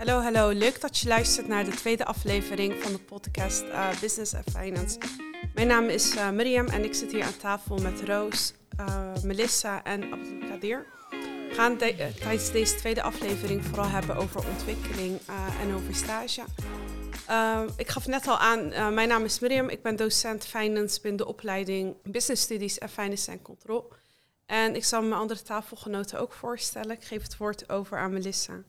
Hallo, hallo. Leuk dat je luistert naar de tweede aflevering van de podcast uh, Business and Finance. Mijn naam is uh, Miriam en ik zit hier aan tafel met Roos, uh, Melissa en Abdelkadir. We gaan de tijdens deze tweede aflevering vooral hebben over ontwikkeling en over stage. ik gaf net al aan, mijn naam is Miriam. Ik ben docent Finance binnen de opleiding Business Studies en Finance en Control. En ik zal mijn andere tafelgenoten ook voorstellen. Ik geef het woord over aan Melissa.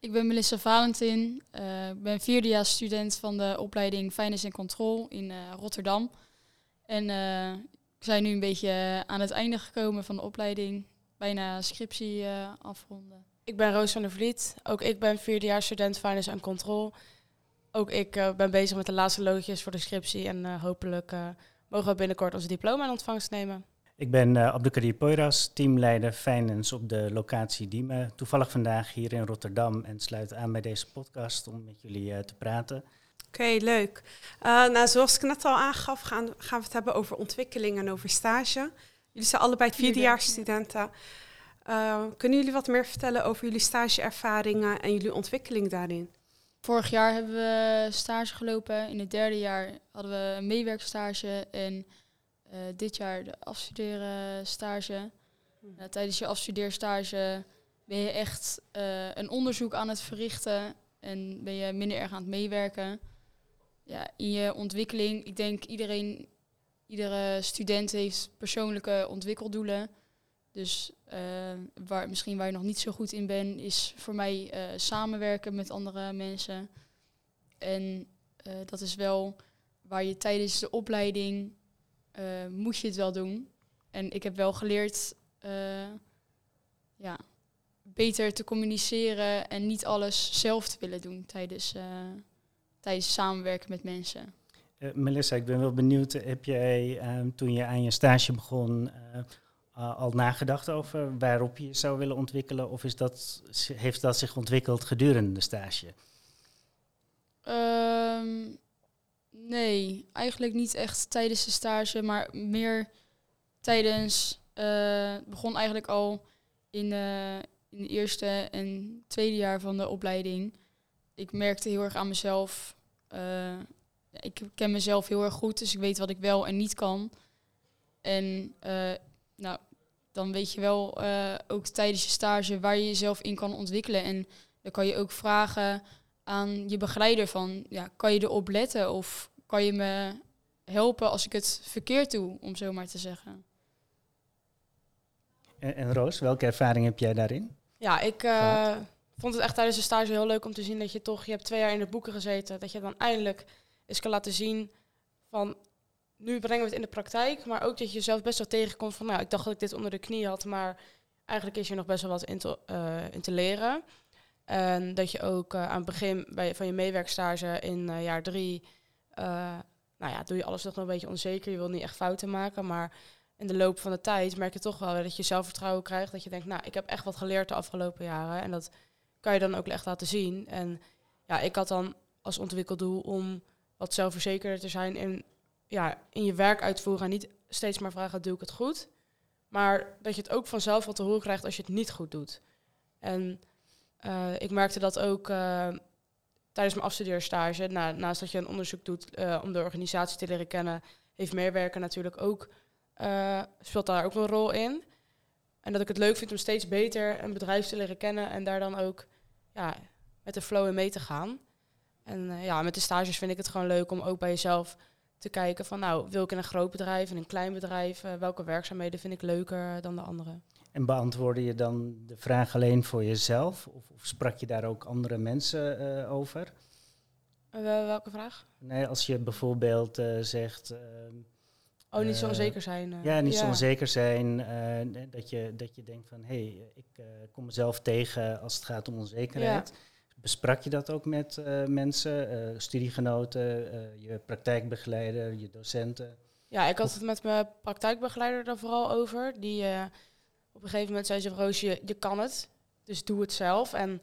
Ik ben Melissa Valentin. Uh, ik ben vierdejaars student van de opleiding Finance en Control in uh, Rotterdam. En uh, ik zijn nu een beetje aan het einde gekomen van de opleiding. Bijna scriptie afronden. Ik ben Roos van der Vliet. Ook ik ben vierdejaars student Finance en Control. Ook ik ben bezig met de laatste loodjes voor de scriptie. En hopelijk mogen we binnenkort onze diploma in ontvangst nemen. Ik ben uh, Abdelkadir Poiras, teamleider Finance op de locatie Diemen. Toevallig vandaag hier in Rotterdam en sluit aan bij deze podcast om met jullie uh, te praten. Oké, leuk. Uh, nou, zoals ik net al aangaf, gaan, gaan we het hebben over ontwikkeling en over stage. Jullie zijn allebei vierdejaarsstudenten. kunnen jullie wat meer vertellen over jullie stageervaringen en jullie ontwikkeling daarin? Vorig jaar hebben we stage gelopen. In het derde jaar hadden we een meewerkstage en uh, dit jaar de afstuderen stage. Uh, tijdens je afstudeerstage ben je echt uh, een onderzoek aan het verrichten en ben je minder erg aan het meewerken. Ja, in je ontwikkeling, ik denk iedereen, iedere student heeft persoonlijke ontwikkeldoelen. Dus waar, misschien waar je nog niet zo goed in bent, is voor mij samenwerken met andere mensen. En dat is wel waar je tijdens de opleiding uh, moet je het wel doen. En ik heb wel geleerd uh, ja, beter te communiceren en niet alles zelf te willen doen tijdens, uh, tijdens samenwerken met mensen. Melissa, ik ben wel benieuwd, heb jij ehm, toen je aan je stage begon al nagedacht over waarop je je zou willen ontwikkelen? Of is dat, heeft dat zich ontwikkeld gedurende de stage? Um, Nee, eigenlijk niet echt tijdens de stage, maar meer tijdens. Uh, begon eigenlijk al in, uh, in het eerste en tweede jaar van de opleiding. Ik merkte heel erg aan mezelf. Uh, ik ken mezelf heel erg goed, dus ik weet wat ik wel en niet kan. En nou, dan weet je wel ook tijdens je stage waar je jezelf in kan ontwikkelen. En dan kan je ook vragen aan je begeleider van, ja, kan je erop letten of kan je me helpen als ik het verkeerd doe, om zo maar te zeggen. En, en Roos, welke ervaring heb jij daarin? Ja, ik uh, vond het echt tijdens de stage heel leuk om te zien dat je toch, je hebt twee jaar in de boeken gezeten, dat je dan eindelijk eens kan laten zien van, nu brengen we het in de praktijk, maar ook dat je jezelf best wel tegenkomt van, nou, ik dacht dat ik dit onder de knie had, maar eigenlijk is er nog best wel wat in te, uh, in te leren. En dat je ook uh, aan het begin bij, van je meewerkstage in jaar drie nou ja, doe je alles nog een beetje onzeker. Je wil niet echt fouten maken. Maar in de loop van de tijd merk je toch wel dat je zelfvertrouwen krijgt. Dat je denkt, nou, ik heb echt wat geleerd de afgelopen jaren. En dat kan je dan ook echt laten zien. En ja, ik had dan als ontwikkeldoel om wat zelfverzekerder te zijn in, ja, in je werk uitvoeren. En niet steeds maar vragen, doe ik het goed? Maar dat je het ook vanzelf wat te horen krijgt als je het niet goed doet. En uh, ik merkte dat ook uh, tijdens mijn afstudeerstage, na, naast dat je een onderzoek doet uh, om de organisatie te leren kennen, heeft meewerken natuurlijk ook, uh, speelt daar ook een rol in. En dat ik het leuk vind om steeds beter een bedrijf te leren kennen en daar dan ook ja, met de flow in mee te gaan. En uh, ja, met de stages vind ik het gewoon leuk om ook bij jezelf te kijken van nou, wil ik in een groot bedrijf, in een klein bedrijf, welke werkzaamheden vind ik leuker dan de andere. En beantwoordde je dan de vraag alleen voor jezelf? Of, of sprak je daar ook andere mensen uh, over? Uh, welke vraag? Nee, als je bijvoorbeeld uh, zegt. oh, niet zo onzeker zijn. ja, niet ja. zo onzeker zijn. dat, je, dat je denkt van hé, hey, ik kom mezelf tegen als het gaat om onzekerheid. Ja. Besprak je dat ook met mensen, studiegenoten, je praktijkbegeleider, je docenten? Ja, ik had het met mijn praktijkbegeleider er vooral over. Die op een gegeven moment zei ze, Roos, je, kan het, dus doe het zelf. En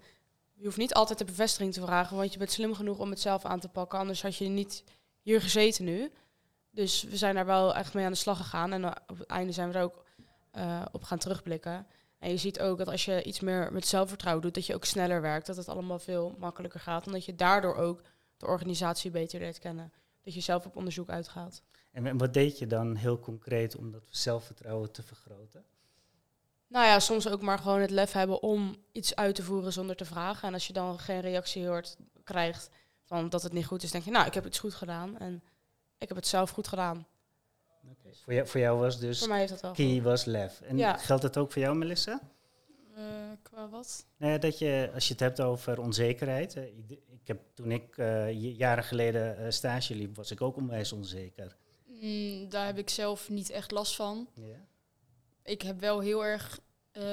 je hoeft niet altijd de bevestiging te vragen, want je bent slim genoeg om het zelf aan te pakken. Anders had je niet hier gezeten nu. Dus we zijn daar wel echt mee aan de slag gegaan. En op het einde zijn we er ook uh, op gaan terugblikken. En je ziet ook dat als je iets meer met zelfvertrouwen doet, dat je ook sneller werkt. Dat het allemaal veel makkelijker gaat. Omdat je daardoor ook de organisatie beter leert kennen. Dat je zelf op onderzoek uitgaat. En wat deed je dan heel concreet om dat zelfvertrouwen te vergroten? Nou ja, soms ook maar gewoon het lef hebben om iets uit te voeren zonder te vragen. En als je dan geen reactie hoort, krijgt van dat het niet goed is, denk je, nou, ik heb iets goed gedaan. En ik heb het zelf goed gedaan. Okay. Voor, jou, voor jou was dus voor mij heeft dat wel key was lef. En Ja. geldt dat ook voor jou, Melissa? Eh, qua wat? Nou ja, dat je, als je het hebt over onzekerheid. eh, ik, ik heb, toen ik eh, jaren geleden eh, stage liep, was ik ook onwijs onzeker. Mm, daar heb ik zelf niet echt last van. Ja. Ik heb wel heel erg eh,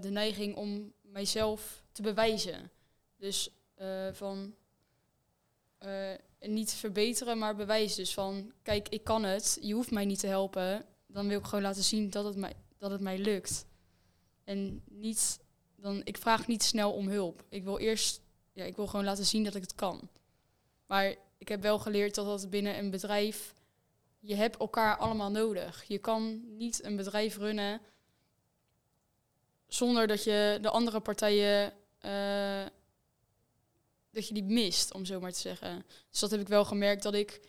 de neiging om mijzelf te bewijzen. Dus eh, van eh, niet verbeteren, maar bewijzen. Dus van, kijk, ik kan het. Je hoeft mij niet te helpen. Dan wil ik gewoon laten zien dat het mij, dat het mij lukt. En niet, dan, ik vraag niet snel om hulp. Ik wil eerst, ja, ik wil gewoon laten zien dat ik het kan. Maar ik heb wel geleerd dat dat binnen een bedrijf, je hebt elkaar allemaal nodig. Je kan niet een bedrijf runnen zonder dat je de andere partijen, eh, dat je die mist, om zo maar te zeggen. Dus dat heb ik wel gemerkt dat ik,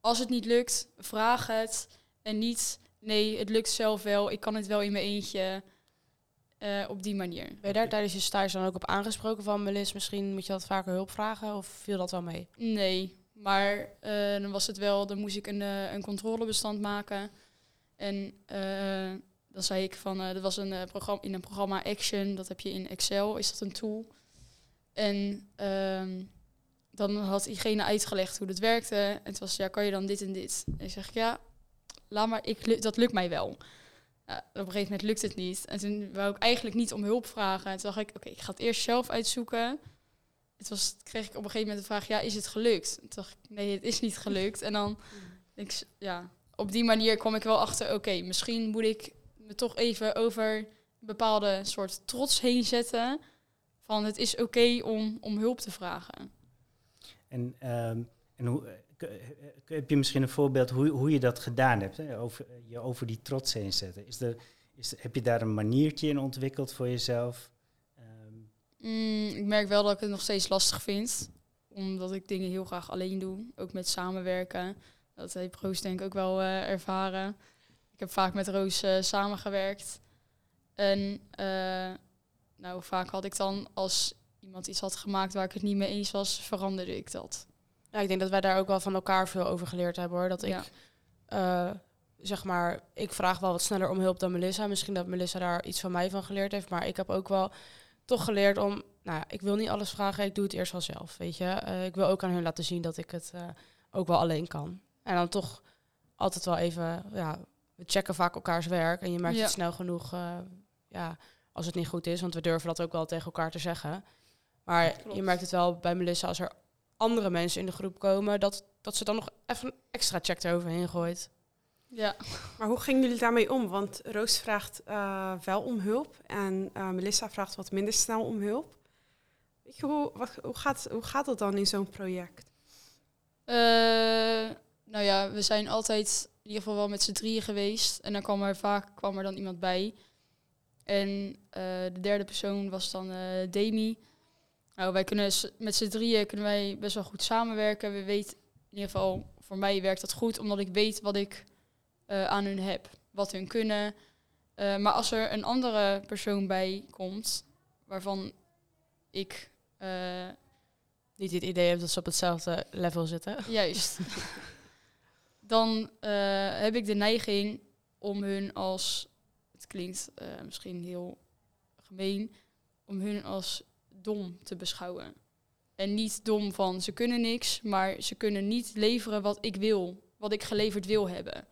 als het niet lukt, vraag het. En niet, nee, het lukt zelf wel, ik kan het wel in mijn eentje. eh, op die manier. Ben je daar tijdens je stage dan ook op aangesproken van, Melis, misschien moet je wat vaker hulp vragen? Of viel dat wel mee? Nee, maar eh, dan was het wel, dan moest ik een, eh, een controlebestand maken. En eh, dan zei ik van, dat was een, programma, in een programma Action, dat heb je in Excel, is dat een tool. En ehm, dan had diegene uitgelegd hoe dat werkte. En het was, ja, kan je dan dit en dit? En ik zeg, ja, laat maar, ik, dat lukt mij wel. Op een gegeven moment lukt het niet. En toen wou ik eigenlijk niet om hulp vragen. En toen dacht ik, oké, ik ga het eerst zelf uitzoeken. Het was, kreeg ik op een gegeven moment de vraag, ja, is het gelukt? Toen dacht ik, nee, het is niet gelukt. En dan, ik, ja, op die manier kwam ik wel achter, oké, misschien moet ik me toch even over een bepaalde soort trots heen zetten. Van het is oké om, om hulp te vragen. En, ehm, en hoe, eh, eh, heb je misschien een voorbeeld hoe, hoe je dat gedaan hebt? Hè? Over, je over die trots heen zetten. Is er, is, heb je daar een maniertje in ontwikkeld voor jezelf? Mm, ik merk wel dat ik het nog steeds lastig vind. Omdat ik dingen heel graag alleen doe. Ook met samenwerken. Dat heeft Roos denk ik ook wel eh, ervaren. Ik heb vaak met Roos eh, samengewerkt. En eh, nou, vaak had ik dan als iemand iets had gemaakt waar ik het niet mee eens was, veranderde ik dat. Ja, ik denk dat wij daar ook wel van elkaar veel over geleerd hebben hoor. Dat ik, zeg maar, ik vraag wel wat sneller om hulp dan Melissa. Misschien dat Melissa daar iets van mij van geleerd heeft. Maar ik heb ook wel toch geleerd om, nou ja, ik wil niet alles vragen. Ik doe het eerst wel zelf, weet je. Eh, ik wil ook aan hun laten zien dat ik het eh, ook wel alleen kan. En dan toch altijd wel even, ja, we checken vaak elkaars werk. En je merkt Ja. het snel genoeg, eh, ja, als het niet goed is. Want we durven dat ook wel tegen elkaar te zeggen. Maar Klopt. je merkt het wel bij Melissa als er andere mensen in de groep komen, dat, dat ze dan nog even een extra check eroverheen gooit. Ja, Maar hoe gingen jullie daarmee om? Want Roos vraagt eh, wel om hulp en eh, Melissa vraagt wat minder snel om hulp. Weet je, hoe, wat, hoe, gaat, hoe gaat dat dan in zo'n project? Eh, nou ja, we zijn altijd in ieder geval wel met z'n drieën geweest. En dan kwam er vaak kwam er dan iemand bij. En de derde persoon was dan Demi. Nou, wij kunnen met z'n drieën kunnen wij best wel goed samenwerken. We weten, in ieder geval voor mij werkt dat goed, omdat ik weet wat ik eh, aan hun heb. Wat hun kunnen. Eh, maar als er een andere persoon bij komt, waarvan ik eh, Niet het idee hebt dat ze op hetzelfde level zitten. Juist. Dan heb ik de neiging om hun als, het klinkt misschien heel gemeen, om hun als dom te beschouwen. En niet dom van ze kunnen niks, maar ze kunnen niet leveren wat ik wil, wat ik geleverd wil hebben.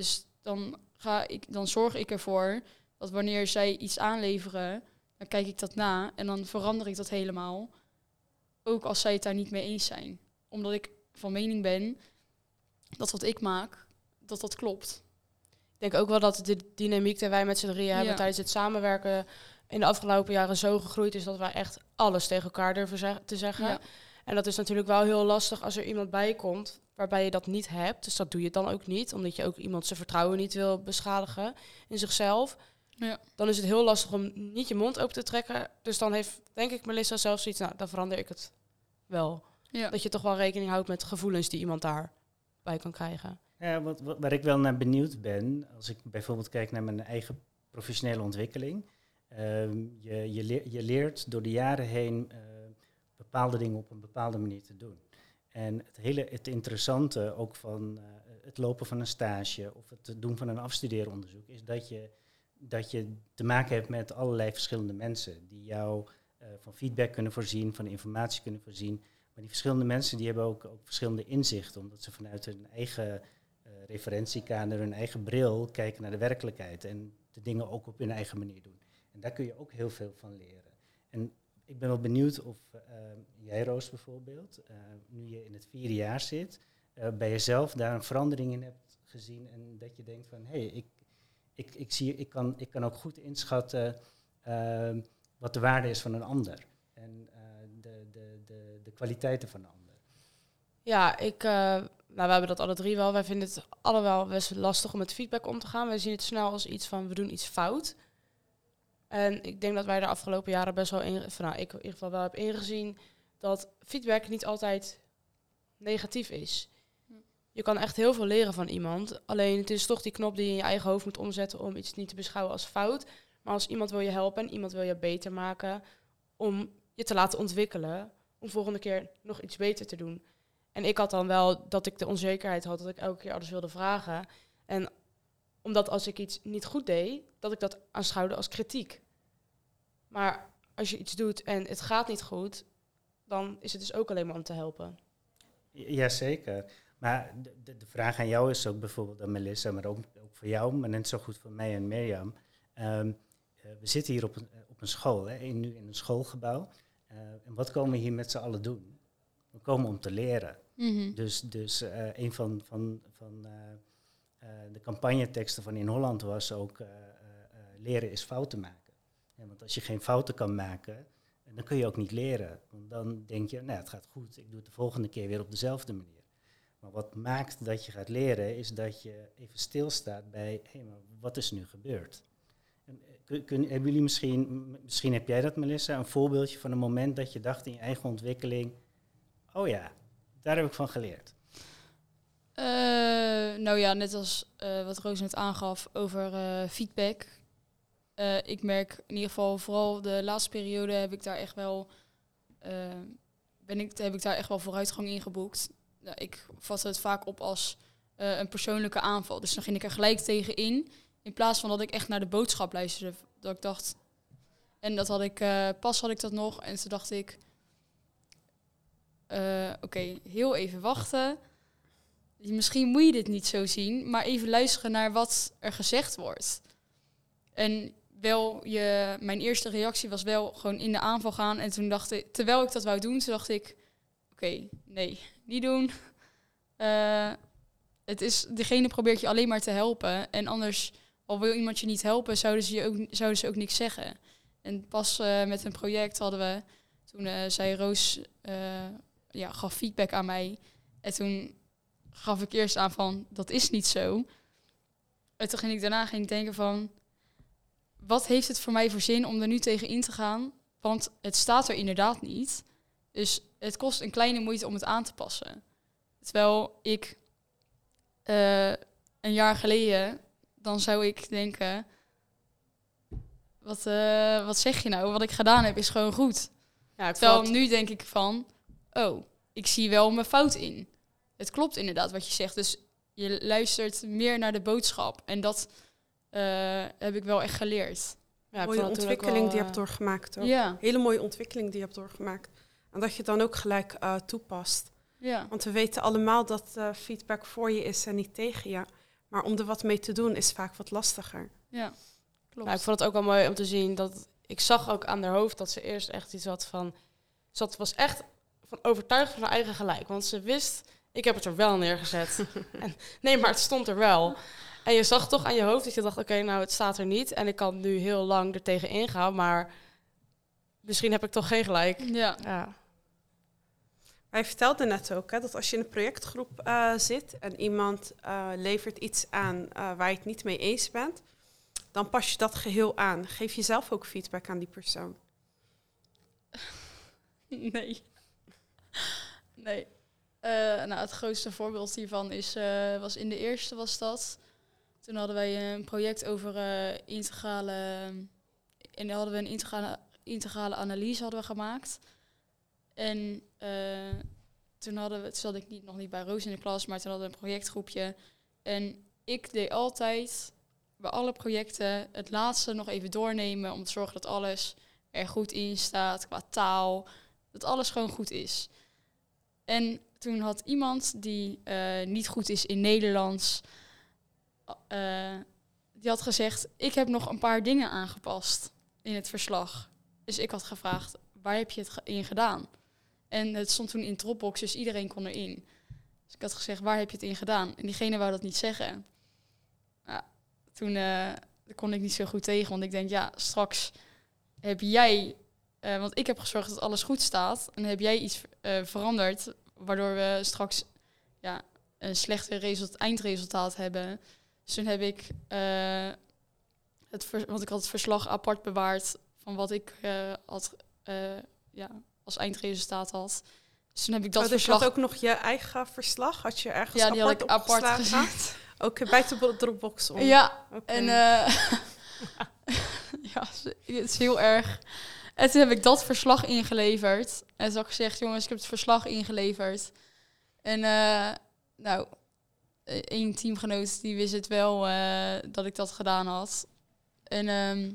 Dus dan, ga ik, dan zorg ik ervoor dat wanneer zij iets aanleveren, dan kijk ik dat na en dan verander ik dat helemaal. Ook als zij het daar niet mee eens zijn. Omdat ik van mening ben dat wat ik maak, dat dat klopt. Ik denk ook wel dat de dynamiek die wij met z'n drieën hebben tijdens het samenwerken in de afgelopen jaren zo gegroeid is dat wij echt alles tegen elkaar durven zeg- te zeggen. Ja. En dat is natuurlijk wel heel lastig als er iemand bij komt waarbij je dat niet hebt. Dus dat doe je dan ook niet, omdat je ook iemand zijn vertrouwen niet wil beschadigen in zichzelf. Ja. dan is het heel lastig om niet je mond open te trekken. Dus dan heeft, denk ik, Melissa zelf zoiets, nou, dan verander ik het wel. Ja. Dat je toch wel rekening houdt met gevoelens die iemand daarbij kan krijgen. Ja, wat, wat, waar ik wel naar benieuwd ben, als ik bijvoorbeeld kijk naar mijn eigen professionele ontwikkeling. ehm, je, je leert door de jaren heen eh, bepaalde dingen op een bepaalde manier te doen. En het hele het interessante ook van eh, het lopen van een stage of het doen van een afstudeeronderzoek is dat je, dat je te maken hebt met allerlei verschillende mensen die jou eh, van feedback kunnen voorzien, van informatie kunnen voorzien. Maar die verschillende mensen die hebben ook, ook verschillende inzichten, omdat ze vanuit hun eigen eh, referentiekader, hun eigen bril kijken naar de werkelijkheid en de dingen ook op hun eigen manier doen. En daar kun je ook heel veel van leren. En ik ben wel benieuwd of eh, jij, Roos bijvoorbeeld, eh, nu je in het vierde jaar zit, eh, bij jezelf daar een verandering in hebt gezien en dat je denkt van hé, hey, ik, ik, ik, zie, ik, kan, ik kan ook goed inschatten ehm, wat de waarde is van een ander en de, de, de, de kwaliteiten van een ander. Ja, ik, nou, we hebben dat alle drie wel. Wij vinden het allemaal best lastig om met feedback om te gaan. Wij zien het snel als iets van, we doen iets fout. En ik denk dat wij de afgelopen jaren best wel, in, van, nou, ik in ieder geval wel heb ingezien, dat feedback niet altijd negatief is. Je kan echt heel veel leren van iemand. Alleen het is toch die knop die je in je eigen hoofd moet omzetten om iets niet te beschouwen als fout. Maar als iemand wil je helpen en iemand wil je beter maken om je te laten ontwikkelen, om volgende keer nog iets beter te doen. En ik had dan wel dat ik de onzekerheid had dat ik elke keer alles wilde vragen. En omdat als ik iets niet goed deed, dat ik dat aanschouwde als kritiek. Maar als je iets doet en het gaat niet goed, dan is het dus ook alleen maar om te helpen. Jazeker. Maar de, de, de vraag aan jou is ook bijvoorbeeld aan Melissa, maar ook, ook voor jou, maar net zo goed voor mij en Mirjam. Ehm, eh, we zitten hier op een, op een school, hè, in, nu in een schoolgebouw. Eh, en wat komen we hier met z'n allen doen? We komen om te leren. Mhm. Dus, dus eh, een van, van, van eh, eh, de campagneteksten van In Holland was ook eh, eh, eh, leren is fouten maken. Want als je geen fouten kan maken, eh, dan kun je ook niet leren. Want dan denk je, nou het gaat goed, ik doe het de volgende keer weer op dezelfde manier. Maar wat maakt dat je gaat leren, is dat je even stilstaat bij, hé, maar wat is nu gebeurd? En, eh, kun, hebben jullie misschien, misschien heb jij dat Melissa, een voorbeeldje van een moment dat je dacht in je eigen ontwikkeling, oh ja, daar heb ik van geleerd. Eh, nou ja, net als eh, wat Roos net aangaf over eh, feedback. Ik merk in ieder geval vooral de laatste periode heb ik daar echt wel, ben ik, heb ik daar echt wel vooruitgang in geboekt. Nou, ik vat het vaak op als een persoonlijke aanval. Dus dan ging ik er gelijk tegen in. In plaats van dat ik echt naar de boodschap luisterde. Dat ik dacht. En dat had ik, pas had ik dat nog. En toen dacht ik. Oké, heel even wachten. Misschien moet je dit niet zo zien, maar even luisteren naar wat er gezegd wordt. En wel, je, mijn eerste reactie was wel gewoon in de aanval gaan. En toen dacht ik, terwijl ik dat wou doen, toen dacht ik, oké, nee, niet doen. Eh, het is, degene probeert je alleen maar te helpen. En anders, al wil iemand je niet helpen, zouden ze, je ook, zouden ze ook niks zeggen. En pas eh, met een project hadden we, toen eh, zei Roos, ja, gaf feedback aan mij. En toen gaf ik eerst aan van, dat is niet zo. En toen ging ik daarna ging ik denken van, wat heeft het voor mij voor zin om er nu tegen in te gaan? Want het staat er inderdaad niet. Dus het kost een kleine moeite om het aan te passen. Terwijl ik eh, een jaar geleden, dan zou ik denken, wat, eh, wat zeg je nou? Wat ik gedaan heb is gewoon goed. Ja, Terwijl nu denk ik van, oh, ik zie wel mijn fout in. Het klopt inderdaad wat je zegt. Dus je luistert meer naar de boodschap. En dat eh, heb ik wel echt geleerd. ja, mooie ontwikkeling wel, die je hebt eh, doorgemaakt. Ook. Ja, Hele mooie ontwikkeling die je hebt doorgemaakt. En dat je dan ook gelijk eh, toepast. ja. Want we weten allemaal dat eh, feedback voor je is en niet tegen je. Maar om er wat mee te doen is vaak wat lastiger. ja. Klopt. Nou, ik vond het ook wel mooi om te zien dat ik zag ook aan haar hoofd dat ze eerst echt iets had van. Ze was echt van overtuigd van haar eigen gelijk. Want ze wist, ik heb het er wel neergezet. en, nee, maar het stond er wel. En je zag toch aan je hoofd dat je dacht, oké, nou het staat er niet. En ik kan nu heel lang er tegen ingaan, maar misschien heb ik toch geen gelijk. ja. Ja, Wij vertelden net ook hè, dat als je in een projectgroep eh, zit en iemand eh, levert iets aan eh, waar je het niet mee eens bent, dan pas je dat geheel aan. Geef je zelf ook feedback aan die persoon. Nee. Nee. Eh, nou, het grootste voorbeeld hiervan is, eh, was in de eerste was dat. Toen hadden wij een project over eh, integrale... En hadden we een integrale, integrale analyse hadden we gemaakt. En toen hadden we, toen zat ik niet, nog niet bij Roos in de klas, maar toen hadden we een projectgroepje. En ik deed altijd bij alle projecten het laatste nog even doornemen om te zorgen dat alles er goed in staat qua taal, dat alles gewoon goed is. En toen had iemand die eh, niet goed is in Nederlands, eh, die had gezegd: Ik heb nog een paar dingen aangepast in het verslag. Dus ik had gevraagd: Waar heb je het in gedaan? En het stond toen in Dropbox, dus iedereen kon erin. Dus ik had gezegd: Waar heb je het in gedaan? En diegene wou dat niet zeggen. Toen eh, kon ik niet zo goed tegen, want ik denk: Ja, straks heb jij. want ik heb gezorgd dat alles goed staat. En heb jij iets veranderd, waardoor we straks ja, een slechter result, eindresultaat hebben. Dus toen heb ik eh, het, ver- want ik had het verslag apart bewaard van wat ik eh, had, eh, ja, als eindresultaat had. Dus toen heb ik dat oh, dus je verslag. had ook nog je eigen verslag? Had je ergens ja, die had apart ik apart gezet. Ook bij de Dropbox om? Ja, Oké. en ja, het is heel erg. En toen heb ik dat verslag ingeleverd. En had ik gezegd, jongens, ik heb het verslag ingeleverd. En eh, nou, eh, één teamgenoot die wist het wel eh, dat ik dat gedaan had. En ehm,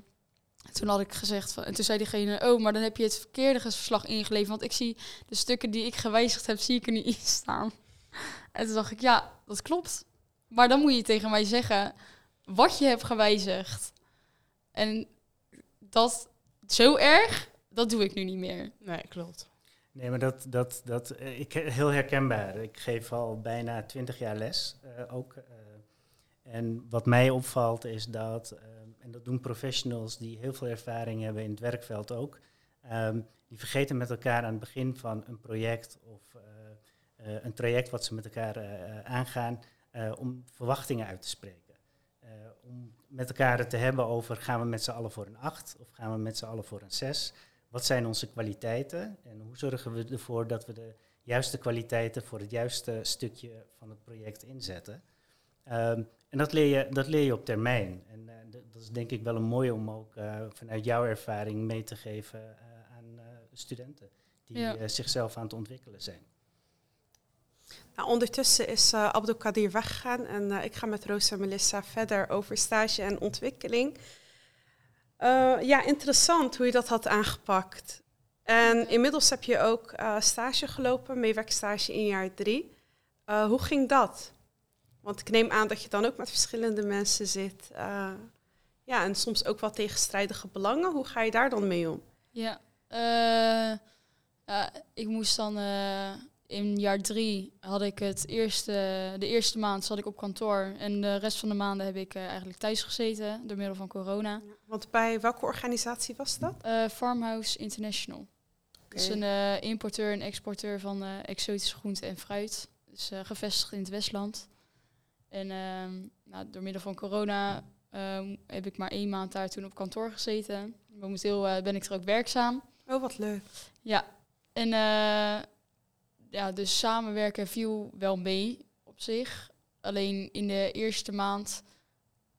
toen had ik gezegd, van, en toen zei diegene, oh, maar dan heb je het verkeerde verslag ingeleverd. Want ik zie de stukken die ik gewijzigd heb, zie ik er niet in staan. En toen dacht ik, ja, dat klopt. Maar dan moet je tegen mij zeggen wat je hebt gewijzigd. En dat zo erg, dat doe ik nu niet meer. Nee, klopt. Nee, maar dat, dat, dat eh, ik, heel herkenbaar. Ik geef al bijna twintig jaar les eh, ook. eh. en wat mij opvalt is dat, eh, en dat doen professionals die heel veel ervaring hebben in het werkveld ook, ehm, die vergeten met elkaar aan het begin van een project of eh, eh, een traject wat ze met elkaar eh, eh, aangaan, eh, om verwachtingen uit te spreken. Eh, om met elkaar het te hebben over gaan we met z'n allen voor een 8 of gaan we met z'n allen voor een 6. Wat zijn onze kwaliteiten en hoe zorgen we ervoor dat we de juiste kwaliteiten voor het juiste stukje van het project inzetten? Ehm, en dat leer, je, dat leer je op termijn. En eh, dat is denk ik wel een mooie om ook eh, vanuit jouw ervaring mee te geven aan studenten die Ja. zichzelf aan het ontwikkelen zijn. Nou, ondertussen is uh, Abdelkadir weggegaan en uh, ik ga met Roos en Melissa verder over stage en ontwikkeling. Uh, ja, interessant hoe je dat had aangepakt. En inmiddels heb je ook stage gelopen, meewerkstage in jaar drie. Hoe ging dat? Want ik neem aan dat je dan ook met verschillende mensen zit. Ja, en soms ook wel tegenstrijdige belangen. Hoe ga je daar dan mee om? Ja, ja ik moest dan in jaar drie had ik het eerste, de eerste maand zat ik op kantoor en de rest van de maanden heb ik uh, eigenlijk thuis gezeten door middel van corona. Want bij welke organisatie was dat? Uh, Farmhouse International. Okay. Dus een uh, importeur en exporteur van exotische groenten en fruit. Dus gevestigd in het Westland. En ehm, nou, door middel van corona ehm, heb ik maar één maand daar toen op kantoor gezeten. Momenteel ben ik er ook werkzaam. Oh, wat leuk. Ja, en ja, dus samenwerken viel wel mee op zich. Alleen in de eerste maand,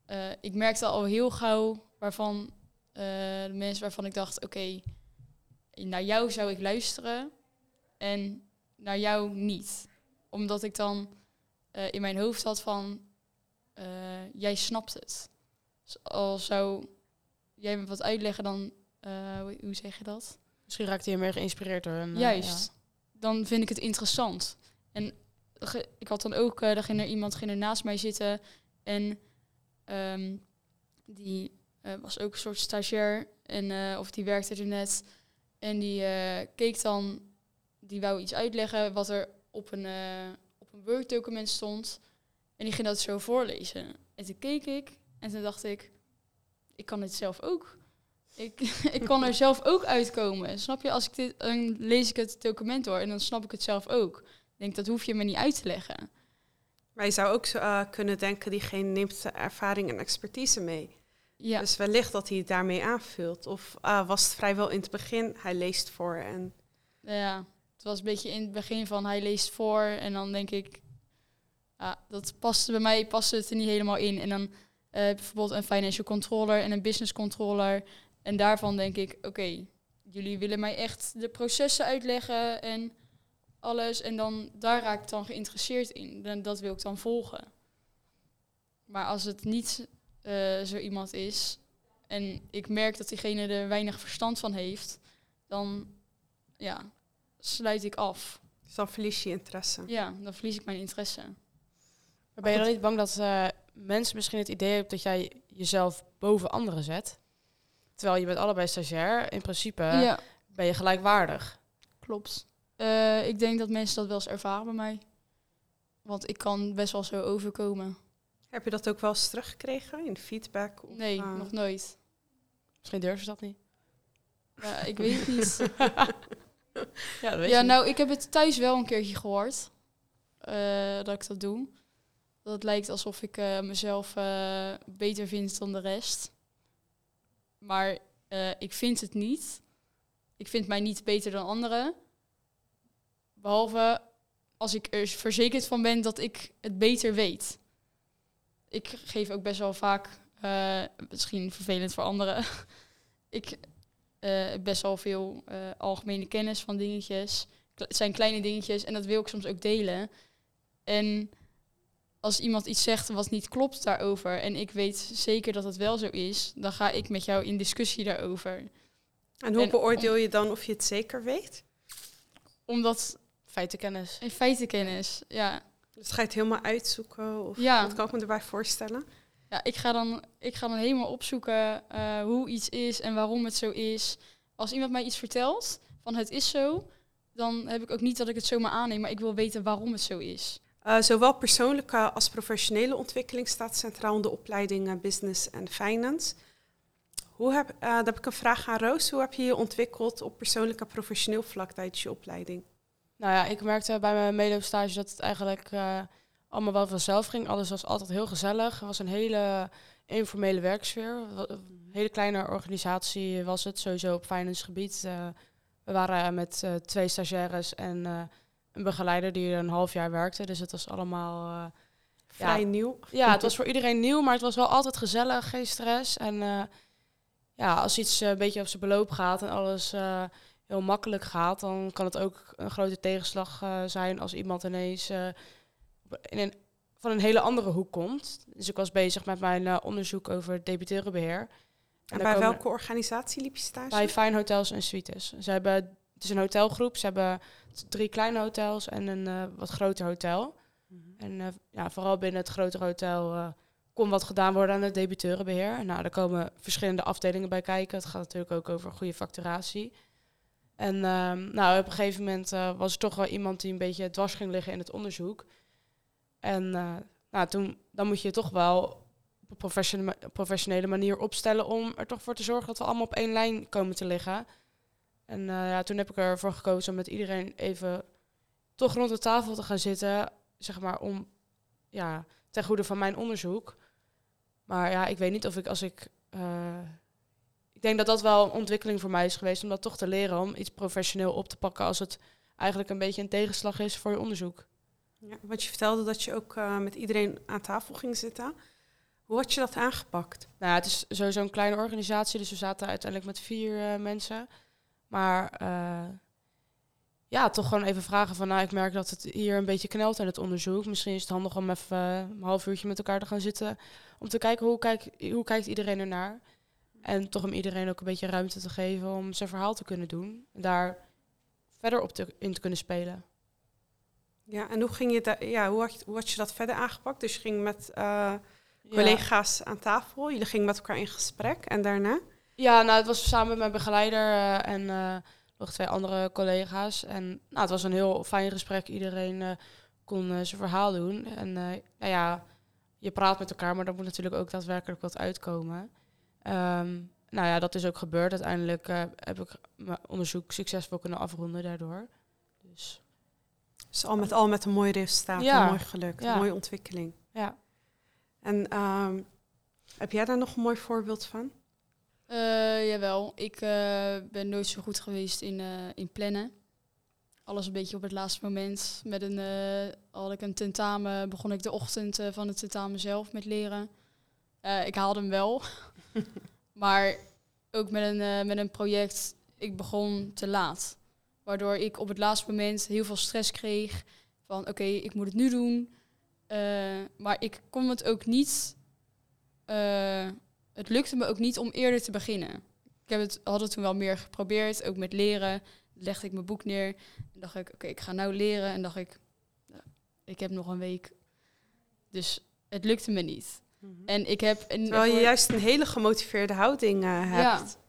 uh, ik merkte al heel gauw waarvan uh, de mensen waarvan ik dacht, oké, okay, naar jou zou ik luisteren en naar jou niet. Omdat ik dan uh, in mijn hoofd had van, jij snapt het. Dus al zou jij me wat uitleggen, dan, hoe, zeg je dat? Misschien raakte je meer geïnspireerd door. Juist. Ja. Dan vind ik het interessant. En ik had dan ook, uh, ging er iemand ging er naast mij zitten en um, die uh, was ook een soort stagiair en uh, of die werkte er net en die keek dan, die wou iets uitleggen wat er op een op een Word document stond en die ging dat zo voorlezen. En toen keek ik en toen dacht ik, ik kan het zelf ook. Ik, ik kan er zelf ook uitkomen. Snap je? Als ik dit, dan lees ik het document door en dan snap ik het zelf ook. Ik denk, dat hoef je me niet uit te leggen. Maar je zou ook uh, kunnen denken, diegene neemt ervaring en expertise mee. Ja, Dus wellicht dat hij het daarmee aanvult. Of ah, was het vrijwel in het begin, hij leest voor en... ja, het was een beetje in het begin van hij leest voor en dan denk ik, ja, dat paste bij mij paste het er niet helemaal in. En dan heb je bijvoorbeeld een financial controller en een business controller. En daarvan denk ik, oké, jullie willen mij echt de processen uitleggen en alles. En dan daar raak ik dan geïnteresseerd in. Dan, dat wil ik dan volgen. Maar als het niet eh, zo iemand is en ik merk dat diegene er weinig verstand van heeft, dan ja, sluit ik af. Dus dan verlies je interesse. Ja, dan verlies ik mijn interesse. Maar ben je dan niet bang dat eh, mensen misschien het idee hebben dat jij jezelf boven anderen zet? Terwijl je bent allebei stagiair. In principe ja, ben je gelijkwaardig. klopt. Eh, ik denk dat mensen dat wel eens ervaren bij mij. Want ik kan best wel zo overkomen. Heb je dat ook wel eens teruggekregen in feedback? Of, Nee, ah, nog nooit. Misschien durven ze dat niet. Ja, ik weet het niet. Ja, dat weet ja, je niet. nou, ik heb het thuis wel een keertje gehoord. eh, dat ik dat doe. Dat het lijkt alsof ik eh, mezelf eh, beter vind dan de rest. Maar eh, ik vind het niet. Ik vind mij niet beter dan anderen. Behalve als ik er verzekerd van ben dat ik het beter weet. Ik geef ook best wel vaak, eh, misschien vervelend voor anderen, ik heb best wel veel algemene kennis van dingetjes. Het zijn kleine dingetjes en dat wil ik soms ook delen. En als iemand iets zegt wat niet klopt daarover en ik weet zeker dat het wel zo is, dan ga ik met jou in discussie daarover. En hoe en- beoordeel je dan of je het zeker weet? Omdat Feitenkennis. in feitenkennis, ja, Dus ga je het helemaal uitzoeken? Of Ja. Wat kan ik me erbij voorstellen? ja ik, ga dan, ik ga dan helemaal opzoeken eh, hoe iets is en waarom het zo is. Als iemand mij iets vertelt van het is zo, dan heb ik ook niet dat ik het zomaar aanneem, maar ik wil weten waarom het zo is. Eh, zowel persoonlijke als professionele ontwikkeling staat centraal in de opleidingen Business en Finance. Hoe heb, eh, dan heb ik een vraag aan Roos. Hoe heb je je ontwikkeld op persoonlijk en professioneel vlak tijdens je opleiding? Nou ja, ik merkte bij mijn medeloopstage dat het eigenlijk eh, allemaal wel vanzelf ging. Alles was altijd heel gezellig. Het was een hele informele werksfeer. Een hele kleine organisatie was het, sowieso op finance gebied. Eh, we waren met eh, twee stagiaires en eh, een begeleider die er een half jaar werkte. Dus het was allemaal... eh, Vrij Ja. nieuw. ja, het was voor iedereen nieuw, maar het was wel altijd gezellig, geen stress. En eh, ja, als iets eh, een beetje op zijn beloop gaat en alles heel makkelijk gaat, dan kan het ook een grote tegenslag zijn als iemand ineens in een, van een hele andere hoek komt. Dus ik was bezig met mijn onderzoek over debiteurenbeheer. En daar bij welke organisatie liep je stage? Bij Fine Hotels en Suites. Ze hebben, het is een hotelgroep. Ze hebben drie kleine hotels en een eh, wat groter hotel. Mhm. En eh, ja, vooral binnen het grotere hotel eh, kon wat gedaan worden aan het debiteurenbeheer. Nou, daar komen verschillende afdelingen bij kijken. Het gaat natuurlijk ook over goede facturatie. En ehm, nou, op een gegeven moment was er toch wel iemand die een beetje dwars ging liggen in het onderzoek. En nou, toen, dan moet je je toch wel op een professionele manier opstellen om er toch voor te zorgen dat we allemaal op één lijn komen te liggen. En eh, ja, toen heb ik ervoor gekozen om met iedereen even toch rond de tafel te gaan zitten, zeg maar, om ja, ten goede van mijn onderzoek. Maar ja, ik weet niet of ik als ik. eh, ik denk dat dat wel een ontwikkeling voor mij is geweest om dat toch te leren, om iets professioneel op te pakken als het eigenlijk een beetje een tegenslag is voor je onderzoek. Ja, want je vertelde dat je ook eh, met iedereen aan tafel ging zitten. Hoe had je dat aangepakt? Nou, ja, het is sowieso een kleine organisatie, dus we zaten uiteindelijk met vier mensen. Maar eh, ja, toch gewoon even vragen van, nou, ik merk dat het hier een beetje knelt in het onderzoek. Misschien is het handig om even een half uurtje met elkaar te gaan zitten, om te kijken hoe, kijk, hoe kijkt iedereen ernaar. En toch om iedereen ook een beetje ruimte te geven om zijn verhaal te kunnen doen. En daar verder op te, in te kunnen spelen. Ja, en hoe, ging je da- ja, hoe, had je, hoe had je dat verder aangepakt? Dus je ging met eh, Ja. collega's aan tafel, jullie gingen met elkaar in gesprek en daarna? Ja, nou, het was samen met mijn begeleider eh, en eh, nog twee andere collega's. En nou, het was een heel fijn gesprek. Iedereen eh, kon zijn verhaal doen. En nou ja, je praat met elkaar, maar er moet natuurlijk ook daadwerkelijk wat uitkomen. Ehm, nou ja, dat is ook gebeurd. Uiteindelijk heb ik mijn onderzoek succesvol kunnen afronden daardoor. Dus Dus al met al met een mooi resultaat, Ja. een mooi geluk, Ja. een mooie ontwikkeling. ja. En ehm, Heb jij daar nog een mooi voorbeeld van? Uh, jawel, ik uh, ben nooit zo goed geweest in, uh, in plannen. Alles een beetje op het laatste moment. Met een, had ik een tentamen, begon ik de ochtend van het tentamen zelf met leren. ik haalde hem wel. maar ook met een, met een project, ik begon te laat. Waardoor ik op het laatste moment heel veel stress kreeg. Van oké, ik moet het nu doen. maar ik kon het ook niet het lukte me ook niet om eerder te beginnen. Ik heb het, had het toen wel meer geprobeerd, ook met leren. Legde ik mijn boek neer en dacht ik, oké, ik ga nou leren. En dacht ik, ik heb nog een week. Dus het lukte me niet. Mhm. En ik heb... Een, Terwijl je juist een hele gemotiveerde houding uh, hebt. Ja.